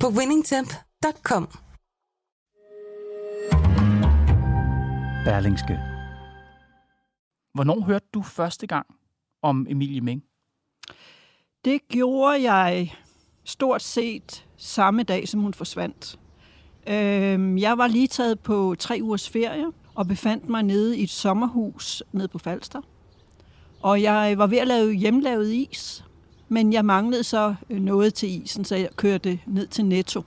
på winningtemp.com. Berlingske. Hvornår hørte du første gang om Emilie Meng? Det gjorde jeg stort set samme dag, som hun forsvandt. Øhm, jeg var lige taget på tre ugers ferie og befandt mig nede i et sommerhus nede på Falster. Og jeg var ved at lave hjemmelavet is, men jeg manglede så noget til isen, så jeg kørte ned til Netto.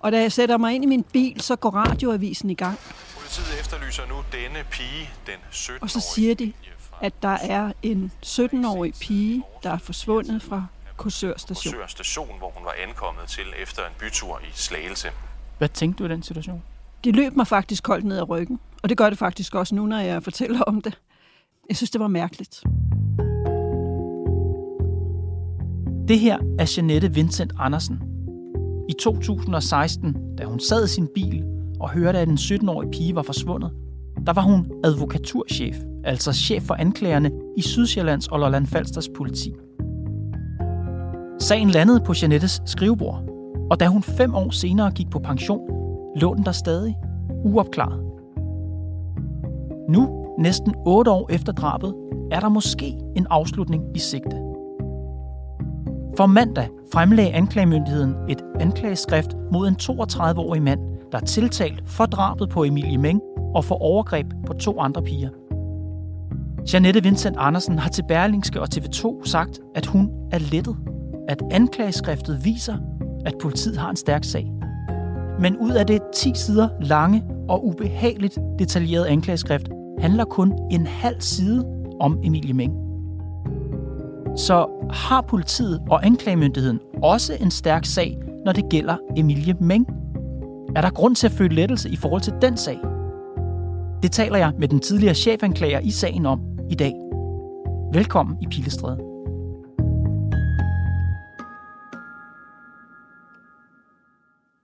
Og da jeg sætter mig ind i min bil, så går radioavisen i gang. Politiet efterlyser nu denne pige, den 17 Og så siger de, at der er en 17-årig pige, der er forsvundet fra Korsør station. Korsør station, hvor hun var ankommet til efter en bytur i Slagelse. Hvad tænkte du i den situation? Det løb mig faktisk koldt ned ad ryggen, og det gør det faktisk også nu, når jeg fortæller om det. Jeg synes, det var mærkeligt. Det her er Janette Vincent Andersen. I 2016, da hun sad i sin bil og hørte, at en 17-årig pige var forsvundet, der var hun advokaturchef, altså chef for anklagerne i Sydsjællands og Lolland Falsters politi. Sagen landede på Janettes skrivebord, og da hun fem år senere gik på pension, lå den der stadig uopklaret. Nu, næsten otte år efter drabet, er der måske en afslutning i sigte. For mandag fremlagde anklagemyndigheden et anklageskrift mod en 32-årig mand, der er tiltalt for drabet på Emilie Meng og for overgreb på to andre piger. Janette Vincent Andersen har til Berlingske og TV2 sagt, at hun er lettet. At anklageskriftet viser, at politiet har en stærk sag. Men ud af det 10 sider lange og ubehageligt detaljerede anklageskrift, handler kun en halv side om Emilie Meng. Så har politiet og anklagemyndigheden også en stærk sag, når det gælder Emilie Meng? Er der grund til at føle lettelse i forhold til den sag? Det taler jeg med den tidligere chefanklager i sagen om i dag. Velkommen i Pilestræde.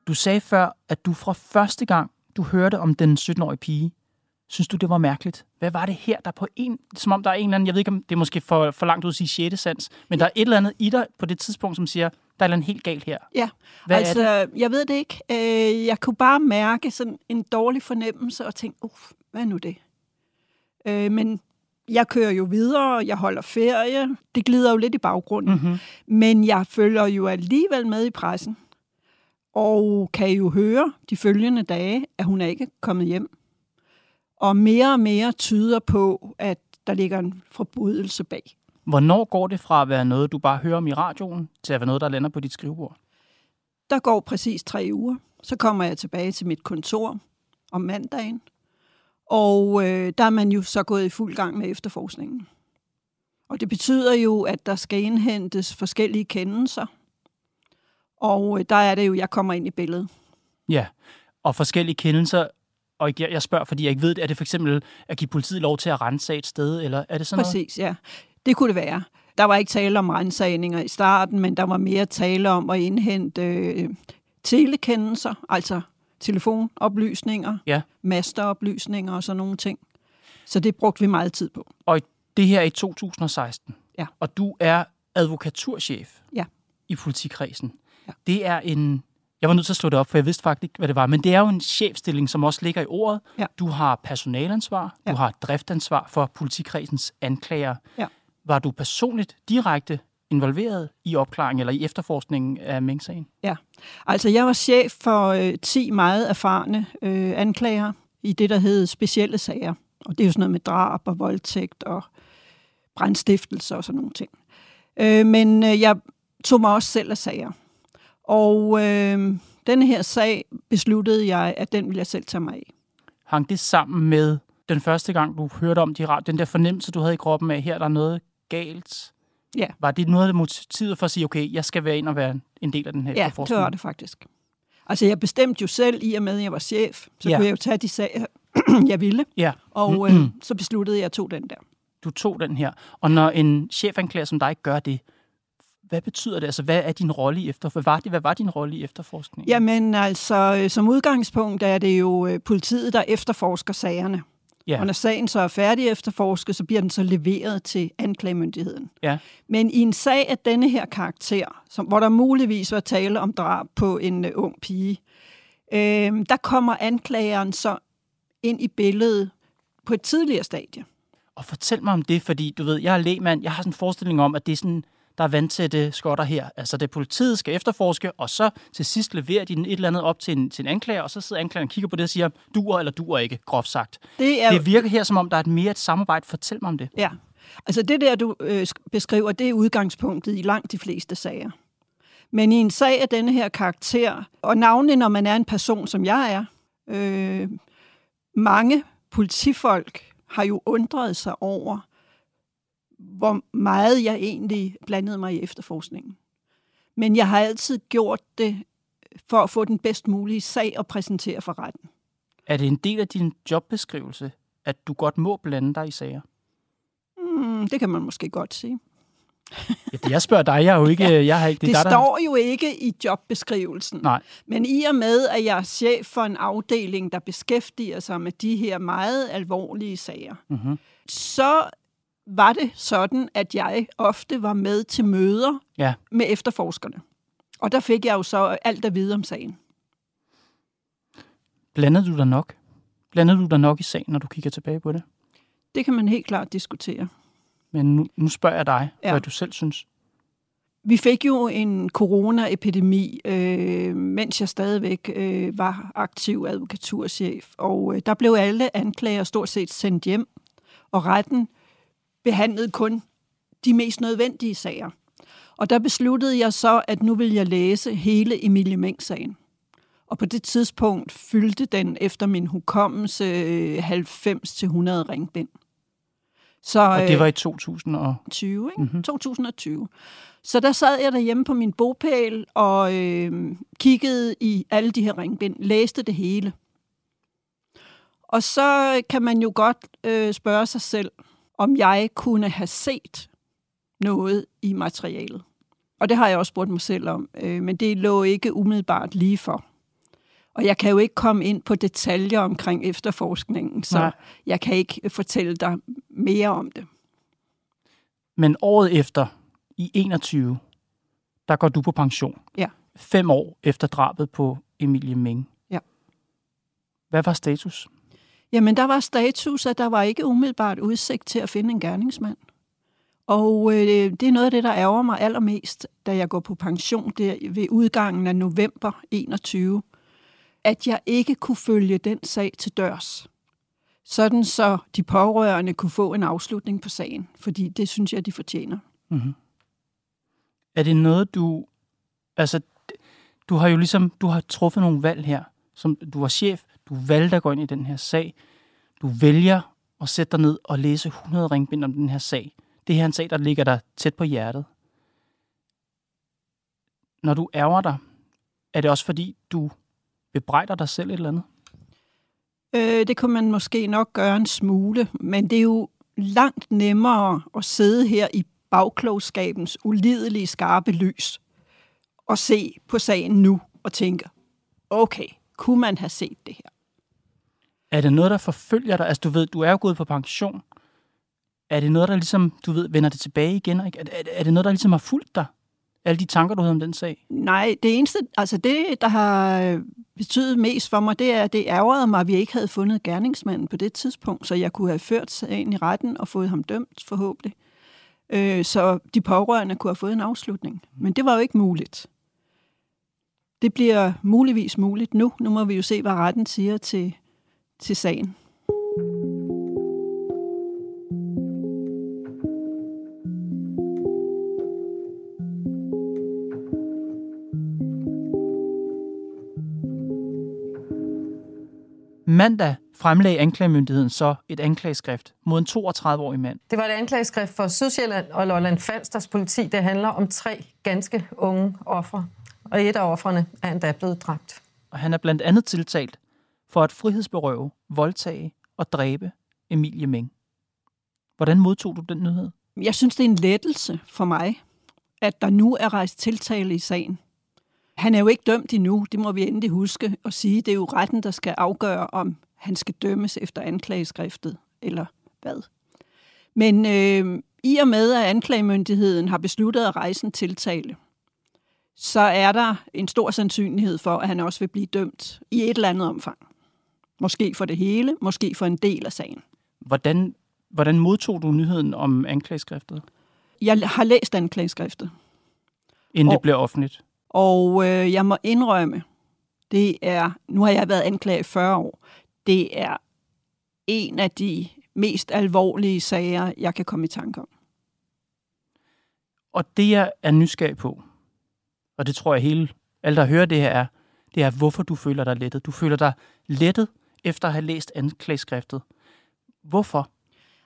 Du sagde før, at du fra første gang, du hørte om den 17-årige pige, synes du, det var mærkeligt? Hvad var det her, der på en, som om der er en eller anden, jeg ved ikke, om det er måske for, for langt ud at sige 6. sans, men der er et eller andet i dig på det tidspunkt, som siger, der er noget helt galt her. Ja, Hvad altså, jeg ved det ikke. Øh, Jeg kunne bare mærke sådan en dårlig fornemmelse og tænke, uff, hvad er nu det? Øh, Men jeg kører jo videre, jeg holder ferie. Det glider jo lidt i baggrunden. Mm-hmm. Men jeg følger jo alligevel med i pressen. Og kan jo høre de følgende dage, at hun er ikke kommet hjem. Og mere og mere tyder på, at der ligger en forbrydelse bag. Hvornår går det fra at være noget, du bare hører om i radioen, til at være noget, der lander på dit skrivebord? Der går præcis tre uger. Så kommer jeg tilbage til mit kontor om mandagen. Og øh, der er man jo så gået i fuld gang med efterforskningen. Og det betyder jo, at der skal indhentes forskellige kendelser. Og øh, der er det jo, jeg kommer ind i billedet. Ja, og forskellige kendelser, og jeg jeg spørger, fordi jeg ikke ved det, er det for eksempel at give politiet lov til at rense et sted, eller er det sådan noget? Præcis, ja. Det kunne det være. Der var ikke tale om rensagninger i starten, men der var mere tale om at indhente øh, telekendelser, altså telefonoplysninger, Ja. masteroplysninger og sådan nogle ting. Så det brugte vi meget tid på. Og det her er i 2016. Ja. Og du er advokaturchef Ja. i politikredsen. Ja. Det er en... Jeg var nødt til at slå det op, for jeg vidste faktisk ikke, hvad det var. Men det er jo en chefstilling, som også ligger i ordet. Ja. Du har personalansvar, Ja. du har driftansvar for politikredsens anklager. Ja. Var du personligt direkte involveret i opklaringen eller i efterforskningen af Meng-sagen? Ja, altså jeg var chef for øh, 10 meget erfarne øh, anklager i det, der hed specielle sager. Og det er jo sådan noget med drab og voldtægt og brandstiftelse og sådan nogle ting. Øh, men øh, jeg tog mig også selv af sager. Og øh, denne her sag besluttede jeg, at den ville jeg selv tage mig af. Hang det sammen med den første gang, du hørte om de den der fornemmelse, du havde i kroppen af, her er der noget galt Ja. Var det noget af motivet for at sige, okay, jeg skal være ind og være en del af den her Ja, det efterforskning? var det faktisk. Altså, jeg bestemte jo selv, i og med, at jeg var chef, så Ja. kunne jeg jo tage de sager, jeg ville, Ja, og øh, så besluttede jeg at tog den der. du tog den her. Og når en chefanklager som dig gør det, hvad betyder det? Altså, hvad er din rolle i efter? Hvad var, det, hvad var din rolle i efterforskningen? Jamen altså, øh, som udgangspunkt er det jo øh, politiet, der efterforsker sagerne. ja. Og når sagen så er færdig efterforsket, så bliver den så leveret til anklagemyndigheden. ja. Men i en sag af denne her karakter, som, hvor der muligvis var tale om drab på en uh, ung pige, øh, der kommer anklageren så ind i billedet på et tidligere stadie. Og fortæl mig om det, fordi du ved, jeg er lægmand, jeg har sådan en forestilling om, at det er sådan, der er vandtætte skotter her. Altså, det politiet skal efterforske, og så til sidst leverer de et eller andet op til en, til en anklager, og så sidder anklageren og kigger på det og siger, duer eller duer ikke, groft sagt. Det er, Det virker her, som om der er et mere et samarbejde. Fortæl mig om det. Ja, altså det der, du øh, sk- beskriver, det er udgangspunktet i langt de fleste sager. Men i en sag af denne her karakter, og navnlig når man er en person, som jeg er, øh, mange politifolk har jo undret sig over, hvor meget jeg egentlig blandede mig i efterforskningen. Men jeg har altid gjort det for at få den bedst mulige sag at præsentere for retten. Er det en del af din jobbeskrivelse, at du godt må blande dig i sager? Mm, det kan man måske godt sige. Ja, det jeg spørger dig, jeg er jo ikke... Jeg har ikke Det, det det er dig, står jo ikke i jobbeskrivelsen. Nej. Men i og med, at jeg er chef for en afdeling, der beskæftiger sig med de her meget alvorlige sager, Mm-hmm. så var det sådan, at jeg ofte var med til møder Ja. med efterforskerne. Og der fik jeg jo så alt at vide om sagen. Blandede du dig nok? Blandede du dig nok i sagen, når du kigger tilbage på det? Det kan man helt klart diskutere. Men nu, nu spørger jeg dig, ja. Hvad du selv synes. Vi fik jo en coronaepidemi, øh, mens jeg stadigvæk øh, var aktiv advokaturchef, og øh, der blev alle anklager stort set sendt hjem, og retten behandlede kun de mest nødvendige sager. Og der besluttede jeg så, at nu vil jeg læse hele Emilie Meng-sagen. Og på det tidspunkt fyldte den efter min hukommelse øh, 90-100 ringbind. Så, Og det øh, var i 2000 og... 20, ikke? Mhm. Mm-hmm. 2020. Så der sad jeg derhjemme på min bopæl og øh, kiggede i alle de her ringbind, læste det hele. Og så kan man jo godt øh, spørge sig selv, om jeg kunne have set noget i materialet. Og det har jeg også spurgt mig selv om, øh, men det lå ikke umiddelbart lige for. Og jeg kan jo ikke komme ind på detaljer omkring efterforskningen, så Nej. Jeg kan ikke fortælle dig mere om det. Men året efter, i 21, der går du på pension. Ja. Fem år efter drabet på Emilie Meng. Ja. Hvad var status? Jamen, der var status, at der var ikke umiddelbart udsigt til at finde en gerningsmand. Og øh, det er noget af det, der ærger mig allermest, da jeg går på pension der ved udgangen af november 21, at jeg ikke kunne følge den sag til dørs. Sådan så de pårørende kunne få en afslutning på sagen, fordi det synes jeg, de fortjener. Mm-hmm. Er det noget, du... Altså, du har jo ligesom... Du har truffet nogle valg her. Som, du var chef. Du valgte at gå ind i den her sag. Du vælger at sætte dig ned og læse 100 ringbind om den her sag. Det her er en sag, der ligger dig tæt på hjertet. Når du ærger dig, er det også fordi, du bebrejder dig selv et eller andet? Øh, det kunne man måske nok gøre en smule, men det er jo langt nemmere at sidde her i bagklogskabens ulidelige skarpe lys og se på sagen nu og tænke, okay, kunne man have set det her? Er det noget, der forfølger dig? Altså, du ved, du er jo gået på pension. Er det noget, der ligesom, du ved, vender det tilbage igen? Ikke? Er, er, er det noget, der ligesom har fulgt dig? Alle de tanker, du havde om den sag? Nej, det eneste, altså det, der har betydet mest for mig, det er, at det ærgerede mig, at vi ikke havde fundet gerningsmanden på det tidspunkt, så jeg kunne have ført sagen i retten og fået ham dømt forhåbentlig. Øh, så de pårørende kunne have fået en afslutning. Men det var jo ikke muligt. Det bliver muligvis muligt nu. Nu må vi jo se, hvad retten siger til, til sagen. Mandag fremlagde anklagemyndigheden så et anklageskrift mod en 32-årig mand. Det var et anklageskrift for Sydsjælland og Lolland Falsters politi. Det handler om tre ganske unge ofre, og et af offrene er endda blevet dræbt. Og han er blandt andet tiltalt for at frihedsberøve, voldtage og dræbe Emilie Meng. Hvordan modtog du den nyhed? Jeg synes, det er en lettelse for mig, at der nu er rejst tiltale i sagen. Han er jo ikke dømt endnu, det må vi endelig huske og sige. Det er jo retten, der skal afgøre, om han skal dømmes efter anklageskriftet, eller hvad. Men øh, i og med, at anklagemyndigheden har besluttet at rejse en tiltale, så er der en stor sandsynlighed for, at han også vil blive dømt i et eller andet omfang. Måske for det hele, måske for en del af sagen. Hvordan, hvordan modtog du nyheden om anklageskriftet, Jeg har læst anklageskriftet, inden Og- det blev offentligt? og øh, jeg må indrømme, det er, nu har jeg været anklaget i 40 år, det er en af de mest alvorlige sager, jeg kan komme i tanke om. Og det, jeg er nysgerrig på, og det tror jeg hele, alle der hører det her er, det er, hvorfor du føler dig lettet. Du føler dig lettet efter at have læst anklageskriftet. Hvorfor?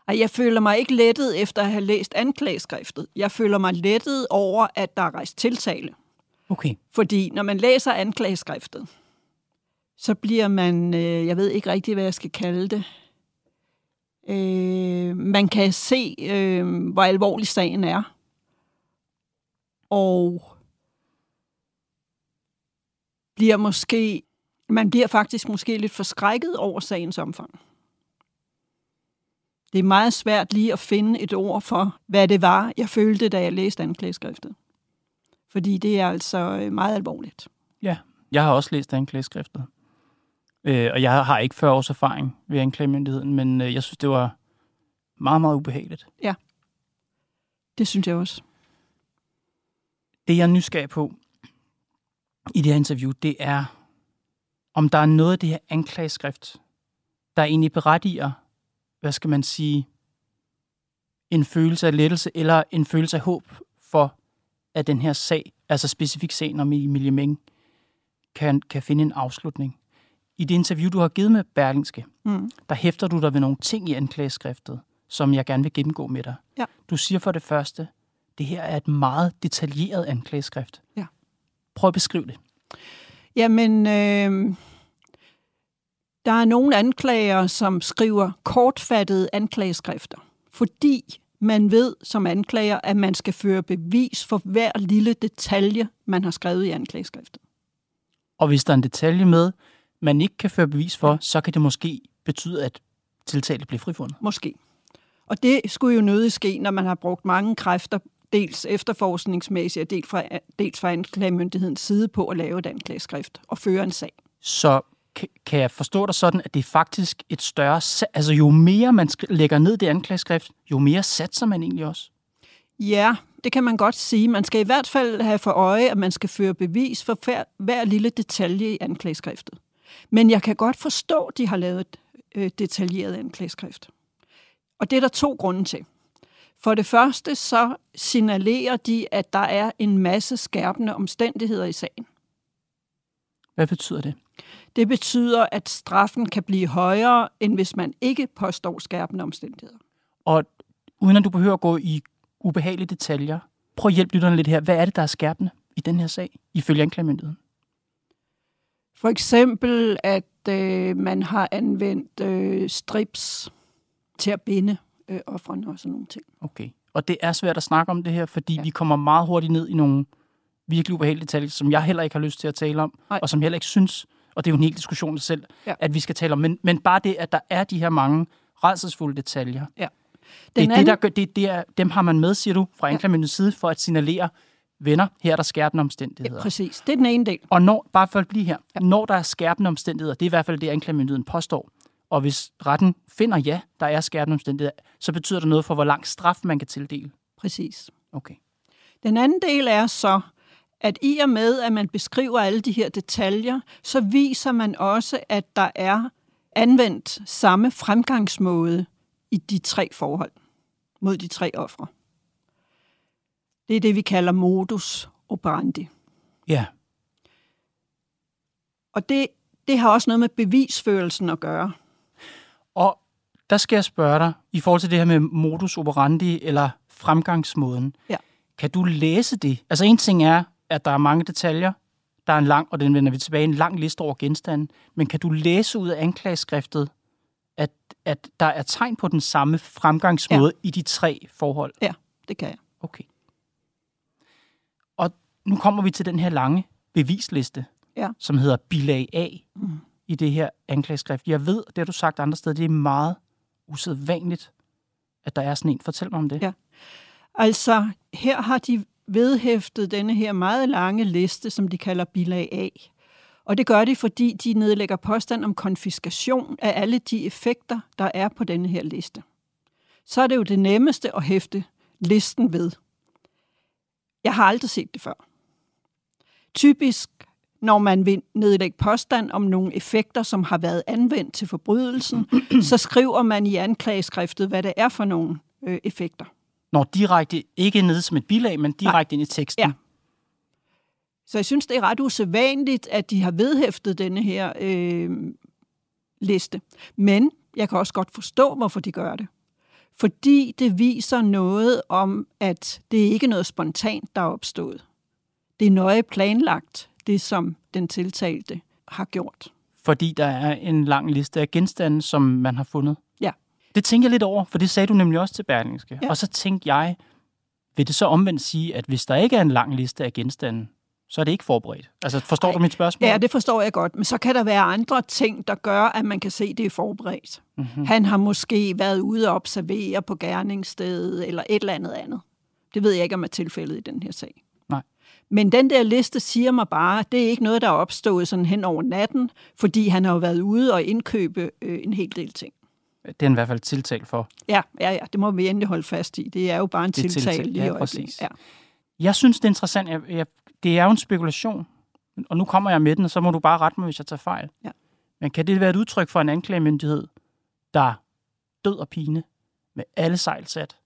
Og jeg føler mig ikke lettet efter at have læst anklageskriftet. Jeg føler mig lettet over, at der er rejst tiltale. Okay. Fordi når man læser anklageskriftet, så bliver man, øh, jeg ved ikke rigtig, hvad jeg skal kalde det, øh, man kan se, øh, hvor alvorlig sagen er. Og bliver måske, man bliver faktisk måske lidt forskrækket over sagens omfang. Det er meget svært lige at finde et ord for, hvad det var, jeg følte, da jeg læste anklageskriftet. Fordi det er altså øh, meget alvorligt. Ja, jeg har også læst anklageskriftet. Øh, og jeg har ikke 40 års erfaring ved anklagemyndigheden, men øh, jeg synes, det var meget, meget ubehageligt. Det synes jeg også. Det, jeg er nysgerrig på i det her interview, det er, om der er noget af det her anklageskrift, der egentlig berettiger, hvad skal man sige, en følelse af lettelse eller en følelse af håb for, at den her sag, altså specifik sagen om Emilie Meng, kan, kan finde en afslutning. I det interview, du har givet med Berlingske, Mm. der hæfter du dig ved nogle ting i anklageskriftet, som jeg gerne vil gennemgå med dig. Ja. Du siger for det første, det her er et meget detaljeret anklageskrift. Ja. Prøv at beskrive det. Jamen, øh, der er nogle anklager, som skriver kortfattede anklageskrifter, fordi man ved som anklager, at man skal føre bevis for hver lille detalje, man har skrevet i anklageskriftet. Og hvis der er en detalje med, man ikke kan føre bevis for, så kan det måske betyde, at tiltalte bliver frifundet. Måske. Og det skulle jo nødig ske, når man har brugt mange kræfter, dels efterforskningsmæssigt og dels fra, dels fra anklagemyndighedens side på at lave et anklageskrift og føre en sag. Så kan- jeg forstå dig sådan, at det er faktisk et større... Altså jo mere man lægger ned det anklageskrift, jo mere satser man egentlig også. Ja, det kan man godt sige. Man skal i hvert fald have for øje, at man skal føre bevis for hver, hver lille detalje i anklageskriftet. Men jeg kan godt forstå, at de har lavet et øh, detaljeret anklageskrift. Og det er der to grunde til. For det første så signalerer de, at der er en masse skærpende omstændigheder i sagen. Hvad betyder det? Det betyder, at straffen kan blive højere, end hvis man ikke påstår skærpende omstændigheder. Og uden at du behøver at gå i ubehagelige detaljer, prøv at hjælpe lytterne lidt her. Hvad er det, der er skærpende i den her sag, ifølge anklagemyndigheden? For eksempel, at øh, man har anvendt øh, strips til at binde øh, offrene og sådan nogle ting. Okay. Og det er svært at snakke om det her, fordi ja. Ja. vi kommer meget hurtigt ned i nogle virkelig ubehagelige detaljer, som jeg heller ikke har lyst til at tale om, Nej. og som jeg heller ikke synes, og det er jo en hel diskussion selv, Ja. at vi skal tale om. Men, men bare det, at der er de her mange rædselsfulde detaljer, Ja. det er Den det, anden- der gør, det, det er, dem har man med, siger du, fra anklagemyndighedens side, for at signalere, venner, her er der skærpende omstændigheder. Præcis, det er den ene del. Og når, bare for at blive her, ja. når der er skærpende omstændigheder, det er i hvert fald det, anklagemyndigheden påstår, og hvis retten finder ja, der er skærpende omstændigheder, så betyder det noget for, hvor lang straf man kan tildele. Præcis. Okay. Den anden del er så, at i og med, at man beskriver alle de her detaljer, så viser man også, at der er anvendt samme fremgangsmåde i de tre forhold mod de tre ofre. Det er det, vi kalder modus operandi. Ja, Og det det har også noget med bevisførelsen at gøre. Og der skal jeg spørge dig, i forhold til det her med modus operandi eller fremgangsmåden. Ja. Kan du læse det? Altså en ting er, at der er mange detaljer, der er en lang, og den vender vi tilbage, en lang liste over genstande, men kan du læse ud af anklageskriftet, at, at der er tegn på den samme fremgangsmåde ja. i de tre forhold? Ja, det kan jeg. Okay. Og nu kommer vi til den her lange bevisliste, Ja. som hedder bilag A Mm i det her anklageskrift. Jeg ved, det har du sagt andre steder, det er meget usædvanligt, at der er sådan en. Fortæl mig om det. Ja. Altså, her har de vedhæftet denne her meget lange liste, som de kalder bilag A. Og det gør de, fordi de nedlægger påstand om konfiskation af alle de effekter, der er på denne her liste. Så er det jo det nemmeste at hæfte listen ved. Jeg har aldrig set det før. Typisk, når man vil nedlægge påstand om nogle effekter, som har været anvendt til forbrydelsen, så skriver man i anklageskriftet, hvad det er for nogle øh, effekter. Når direkte, ikke ned som et bilag, men direkte ind i teksten. Ja. Så jeg synes, det er ret usædvanligt, at de har vedhæftet denne her øh, liste. Men jeg kan også godt forstå, hvorfor de gør det. Fordi det viser noget om, at det ikke er noget spontant, der er opstået. Det er nøje planlagt, det som den tiltalte har gjort. Fordi der er en lang liste af genstande, som man har fundet. Ja. Det tænker jeg lidt over, for det sagde du nemlig også til Berlingske. Ja. Og så tænkte jeg, vil det så omvendt sige, at hvis der ikke er en lang liste af genstande, så er det ikke forberedt? Altså, forstår Ej. du mit spørgsmål? Ja, det forstår jeg godt. Men så kan der være andre ting, der gør, at man kan se, at det er forberedt. Mm-hmm. Han har måske været ude og observere på gerningsstedet, eller et eller andet andet. Det ved jeg ikke, om er tilfældet i den her sag. Men den der liste siger mig bare, at det er ikke noget, der er opstået sådan hen over natten, fordi han har jo været ude og indkøbe øh, en hel del ting. Det er han i hvert fald tiltalt for. Ja, ja, ja, det må vi endelig holde fast i. Det er jo bare en tiltale tiltale, lige i ja, præcis. Ja. Jeg synes, det er interessant. Jeg, jeg, det er jo en spekulation, og nu kommer jeg med den, og så må du bare rette mig, hvis jeg tager fejl. Ja. Men kan det være et udtryk for en anklagemyndighed, der død og pine med alle sejl sat,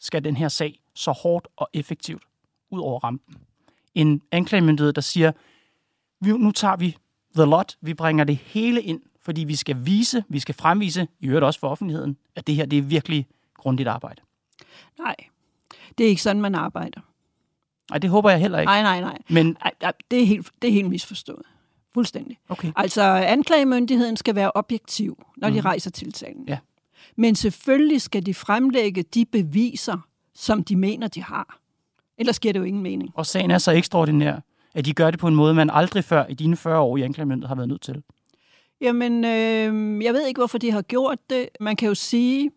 skal den her sag så hårdt og effektivt ud over rampen? En anklagemyndighed, der siger, "Vi- nu tager vi the lot, vi bringer det hele ind, fordi vi skal vise, vi skal fremvise, i øvrigt også for offentligheden, at det her det er virkelig grundigt arbejde. Nej, det er ikke sådan, man arbejder. Og det håber jeg heller ikke. Nej, nej, nej. Men Ej, ej, det, er helt, det er helt misforstået. Fuldstændig. okay, Altså, anklagemyndigheden skal være objektiv, når de Mhm. rejser tiltalen. Ja. Men selvfølgelig skal de fremlægge de beviser, som de mener, de har. Ellers giver det jo ingen mening. Og sagen er så ekstraordinær, at de gør det på en måde, man aldrig før i dine 40 år i anklagemyndighed har været nødt til. Jamen, øh, jeg ved ikke, hvorfor de har gjort det. Man kan jo sige,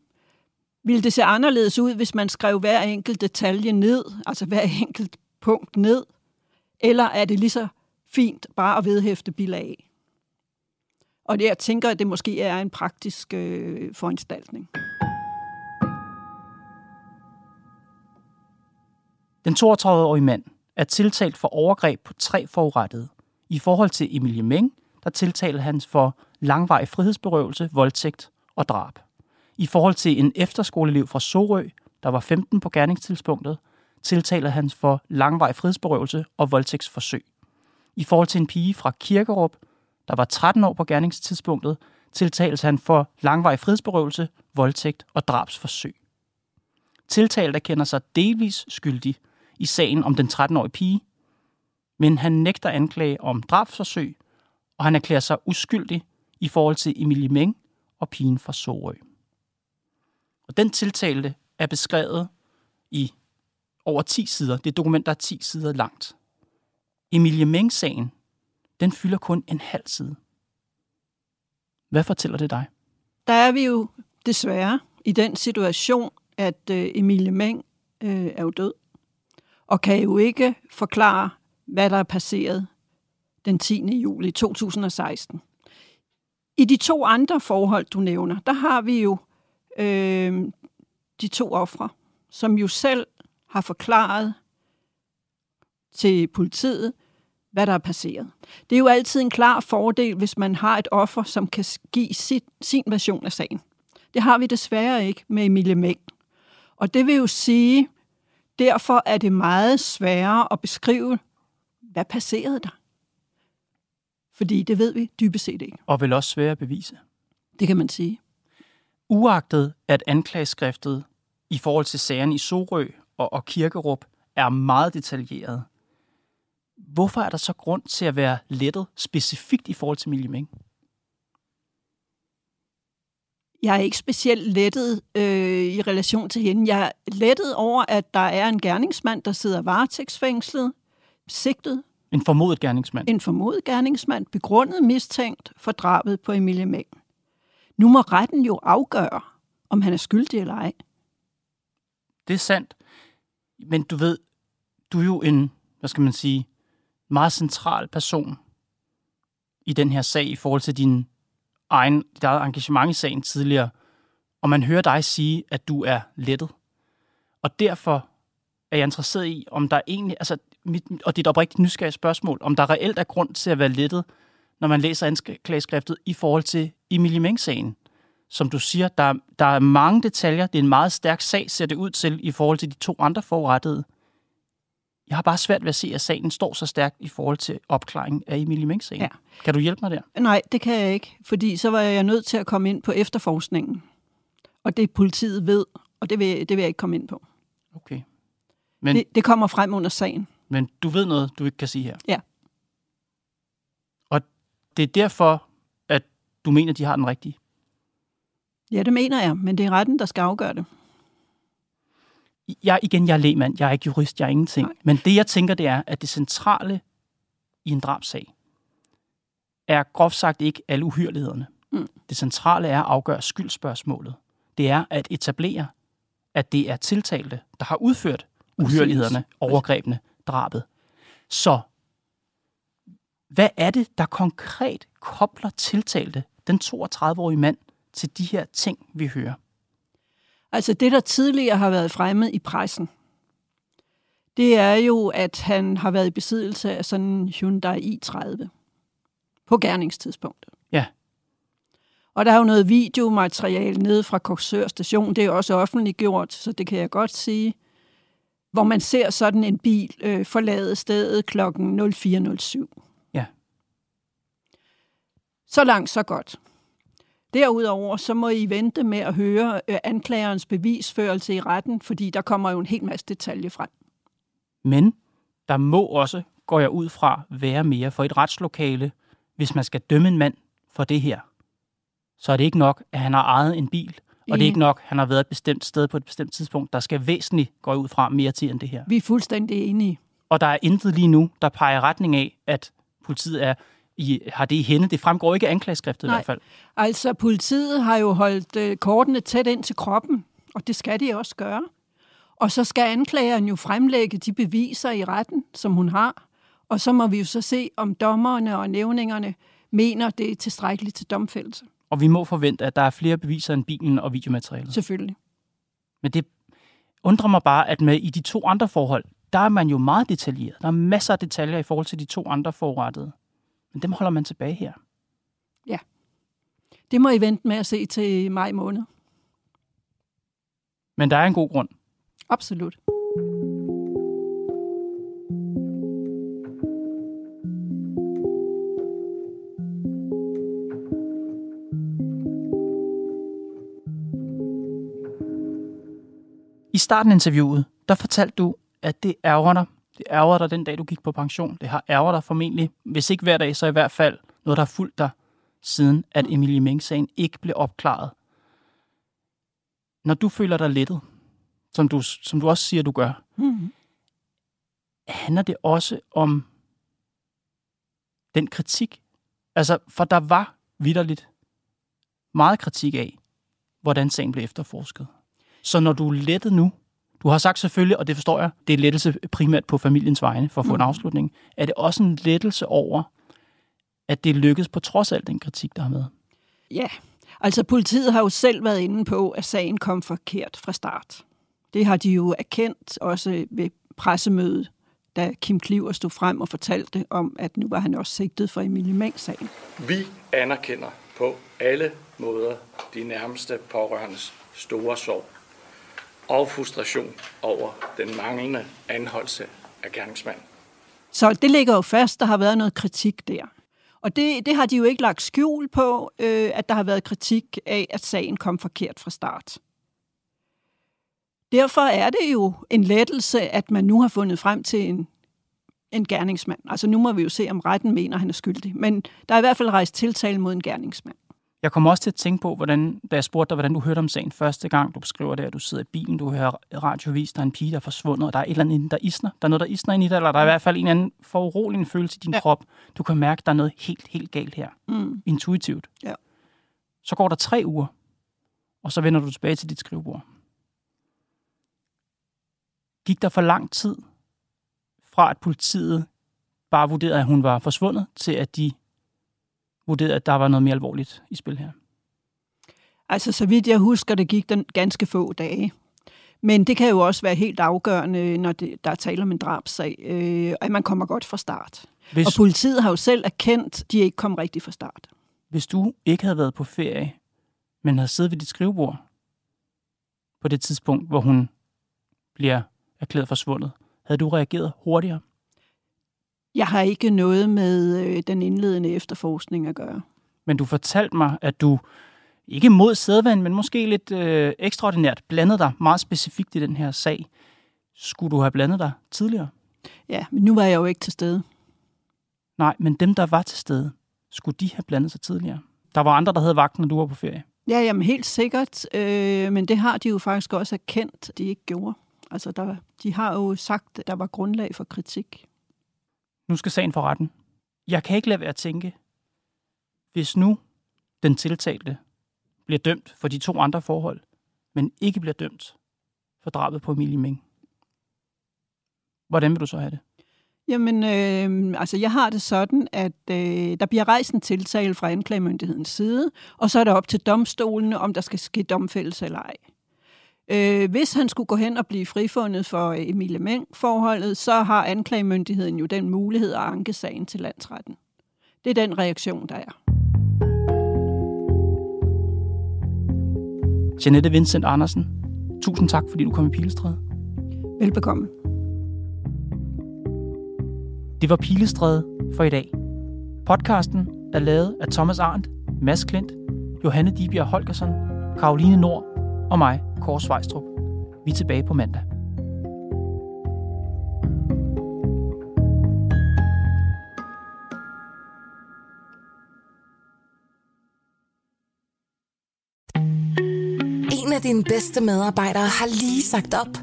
ville det se anderledes ud, hvis man skrev hver enkelt detalje ned, altså hver enkelt punkt ned? Eller er det lige så fint bare at vedhæfte bilag? Og det, jeg tænker, at det måske er en praktisk øh, foranstaltning. Den 32-årige mand er tiltalt for overgreb på tre forurettede. I forhold til Emilie Meng, der tiltalte han for langvarig frihedsberøvelse, voldtægt og drab. I forhold til en efterskoleelev fra Sorø, der var 15 på gerningstidspunktet, tiltaler han for langvarig frihedsberøvelse og voldtægtsforsøg. I forhold til en pige fra Kirkerup, der var 13 år på gerningstidspunktet, tiltales han for langvarig frihedsberøvelse, voldtægt og drabsforsøg. Tiltalte kender sig delvis skyldig i sagen om den 13-årige pige, men han nægter anklage om drabsforsøg, og han erklærer sig uskyldig i forhold til Emilie Meng og pigen fra Sorø. Og den tiltalte er beskrevet i over 10 sider. Det er et dokument, der er 10 sider langt. Emilie Meng-sagen, den fylder kun en halv side. Hvad fortæller det dig? Der er vi jo desværre i den situation, at øh, Emilie Meng øh, er jo død, og kan jo ikke forklare, hvad der er passeret den 10. juli 2016. I de to andre forhold, du nævner, der har vi jo øh, de to ofre, som jo selv har forklaret til politiet, hvad der er passeret. Det er jo altid en klar fordel, hvis man har et offer, som kan give sit, sin version af sagen. Det har vi desværre ikke med Emilie Mæng. Og det vil jo sige, derfor er det meget sværere at beskrive, hvad passerede der. Fordi det ved vi dybest set ikke. Og vel også svære at bevise. Det kan man sige. Uagtet at anklageskriftet i forhold til sagerne i Sorø og, og Kirkerup er meget detaljeret, hvorfor er der så grund til at være lettet specifikt i forhold til Mille Meng? Jeg er ikke specielt lettet øh, i relation til hende. Jeg er lettet over, at der er en gerningsmand, der sidder varetægtsfængslet, sigtet, En formodet gerningsmand. en formodet gerningsmand, begrundet mistænkt for drabet på Emilie Meng. Nu må retten jo afgøre, om han er skyldig eller ej. Det er sandt. Men du ved, du er jo en, hvad skal man sige, meget central person i den her sag i forhold til din egen, dit eget engagement i sagen tidligere. Og man hører dig sige, at du er lettet. Og derfor er jeg interesseret i, om der egentlig, altså, mit, og det er et oprigtigt nysgerrigt spørgsmål, om der reelt er grund til at være lettet, når man læser anklageskriftet i forhold til Emilie Meng-sagen. Som du siger, der, der er mange detaljer. Det er en meget stærk sag, ser det ud til, i forhold til de to andre forrettede. Jeg har bare svært ved at se, at sagen står så stærkt i forhold til opklaringen af Emilie Meng-sagen. Ja. Kan du hjælpe mig der? Nej, det kan jeg ikke, fordi så var jeg nødt til at komme ind på efterforskningen. Og det politiet ved, og det vil, det vil jeg ikke komme ind på. Okay. Men, Det, det kommer frem under sagen. men du ved noget, du ikke kan sige her? Ja. Og det er derfor, at du mener, de har den rigtige? Ja, det mener jeg, men det er retten, der skal afgøre det. Jeg, igen, jeg er lægmand, jeg er ikke jurist, jeg er ingenting. Nej. Men det, jeg tænker, det er, at det centrale i en drabsag er groft sagt ikke alle uhyrlighederne. Mm. Det centrale er at afgøre skyldspørgsmålet. Det er at etablere, at det er tiltalte, der har udført uhyrlighederne, overgrebene, drabet. Så hvad er det, der konkret kobler tiltalte, den 32-årige mand, til de her ting, vi hører? Altså det, der tidligere har været fremme i pressen, det er jo, at han har været i besiddelse af sådan en Hyundai i30 på gerningstidspunktet. Ja. Og der er jo noget videomateriale nede fra Koksør station, det er også offentliggjort, så det kan jeg godt sige, hvor man ser sådan en bil øh, forlade stedet kl. 04.07. Ja. Så langt, så godt. Derudover så må I vente med at høre øh, anklagerens bevisførelse i retten, fordi der kommer jo en hel masse detaljer frem. Men der må også, går jeg ud fra, være mere for et retslokale, hvis man skal dømme en mand for det her. Så er det ikke nok, at han har ejet en bil, og det er ikke nok, at han har været et bestemt sted på et bestemt tidspunkt. Der skal væsentligt, jeg ud fra, mere til end det her. Vi er fuldstændig enige. Og der er intet lige nu, der peger retning af, at politiet er i, har det i hende. Det fremgår ikke af anklageskriftet i Nej. hvert fald. Altså, politiet har jo holdt øh, kortene tæt ind til kroppen, og det skal de også gøre. Og så skal anklageren jo fremlægge de beviser i retten, som hun har. Og så må vi jo så se, om dommerne og nævningerne mener, det er tilstrækkeligt til domfældelse. Og vi må forvente, at der er flere beviser end bilen og videomaterialet. Selvfølgelig. Men det undrer mig bare, at med i de to andre forhold, der er man jo meget detaljeret. Der er masser af detaljer i forhold til de to andre forurettede. Men dem holder man tilbage her. Det må I vente med at se til maj måned. Men der er en god grund. Absolut. I starten af interviewet, der fortalte du, at det ærger dig. Det ærger dig den dag, du gik på pension. Det har ærger dig formentlig, hvis ikke hver dag, så i hvert fald noget, der har fulgt dig, siden at Emilie Meng-sagen ikke blev opklaret. Når du føler dig lettet, som du, som du også siger, du gør, Mm. handler det også om den kritik? Altså, for der var vidderligt meget kritik af, hvordan sagen blev efterforsket. Så når du er lettet nu, du har sagt selvfølgelig, og det forstår jeg, det er lettelse primært på familiens vegne for at få en Mm. afslutning. Er det også en lettelse over, at det lykkedes på trods af al den kritik, der har med? Ja, altså politiet har jo selv været inde på, at sagen kom forkert fra start. Det har de jo erkendt også ved pressemødet, da Kim Kliver stod frem og fortalte om, at nu var han også sigtet for Emilie Meng-sagen. Vi anerkender på alle måder de nærmeste pårørendes store sorg og frustration over den manglende anholdelse af gerningsmanden. Så det ligger jo fast, der har været noget kritik der. Og det, det har de jo ikke lagt skjul på, øh, at der har været kritik af, at sagen kom forkert fra start. Derfor er det jo en lettelse, at man nu har fundet frem til en, en gerningsmand. Altså nu må vi jo se, om retten mener, at han er skyldig. Men der er i hvert fald rejst tiltale mod en gerningsmand. Jeg kommer også til at tænke på, hvordan, da jeg spurgte dig, hvordan du hørte om sagen første gang. Du beskriver det, at du sidder i bilen, du hører radiovis, der er en pige, der er forsvundet, og der er et eller andet, der isner. Der er noget, der isner ind i dig, eller der er i hvert fald en anden foruroligende følelse i din ja. krop. Du kan mærke, at der er noget helt, helt galt her. Mm. Intuitivt. Ja. Så går der tre uger, og så vender du tilbage til dit skrivebord. Gik der for lang tid fra, at politiet bare vurderede, at hun var forsvundet, til at de vurderede, at der var noget mere alvorligt i spil her? Altså, så vidt jeg husker, det gik den ganske få dage. Men det kan jo også være helt afgørende, når det, der er tale om en drabsag, øh, at man kommer godt fra start. Hvis, og politiet har jo selv erkendt, at de ikke kom rigtig fra start. Hvis du ikke havde været på ferie, men havde siddet ved dit skrivebord på det tidspunkt, hvor hun bliver erklæret forsvundet, havde du reageret hurtigere? Jeg har ikke noget med øh, den indledende efterforskning at gøre. Men du fortalte mig, at du ikke mod sædvand, men måske lidt øh, ekstraordinært blandede dig meget specifikt i den her sag. Skulle du have blandet dig tidligere? Ja, men nu var jeg jo ikke til stede. Nej, men dem, der var til stede, skulle de have blandet sig tidligere? Der var andre, der havde vagten, når du var på ferie. Ja, jamen helt sikkert. Øh, men det har de jo faktisk også erkendt, de ikke gjorde. Altså, der, de har jo sagt, at der var grundlag for kritik. Nu skal sagen for retten. Jeg kan ikke lade være at tænke, hvis nu den tiltalte bliver dømt for de to andre forhold, men ikke bliver dømt for drabet på Emilie Ming. Hvordan vil du så have det? Jamen, øh, altså jeg har det sådan, at øh, der bliver rejst en tiltale fra anklagemyndighedens side, og så er det op til domstolene, om der skal ske domfældelse eller ej. Øh, hvis han skulle gå hen og blive frifundet for Emilie Meng-forholdet, så har anklagemyndigheden jo den mulighed at anke sagen til landsretten. Det er den reaktion, der er. Janette Vincent Andersen, tusind tak, fordi du kom i Pilestræde. Velbekomme. Det var Pilestræde for i dag. Podcasten er lavet af Thomas Arndt, Mads Klint, Johanne Dibjerg Holgersen, Karoline Nord og mig, Kåre Svejstrup. Vi er tilbage på mandag. En af dine bedste medarbejdere har lige sagt op.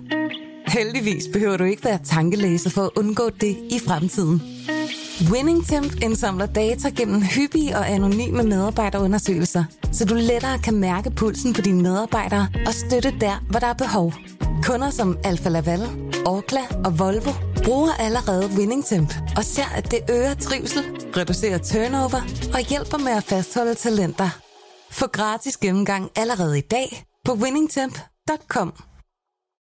Heldigvis behøver du ikke være tankelæser for at undgå det i fremtiden. WinningTemp indsamler data gennem hyppige og anonyme medarbejderundersøgelser, så du lettere kan mærke pulsen på dine medarbejdere og støtte der, hvor der er behov. Kunder som Alfa Laval, Orkla og Volvo bruger allerede WinningTemp og ser, at det øger trivsel, reducerer turnover og hjælper med at fastholde talenter. Få gratis gennemgang allerede i dag på winningtemp.com.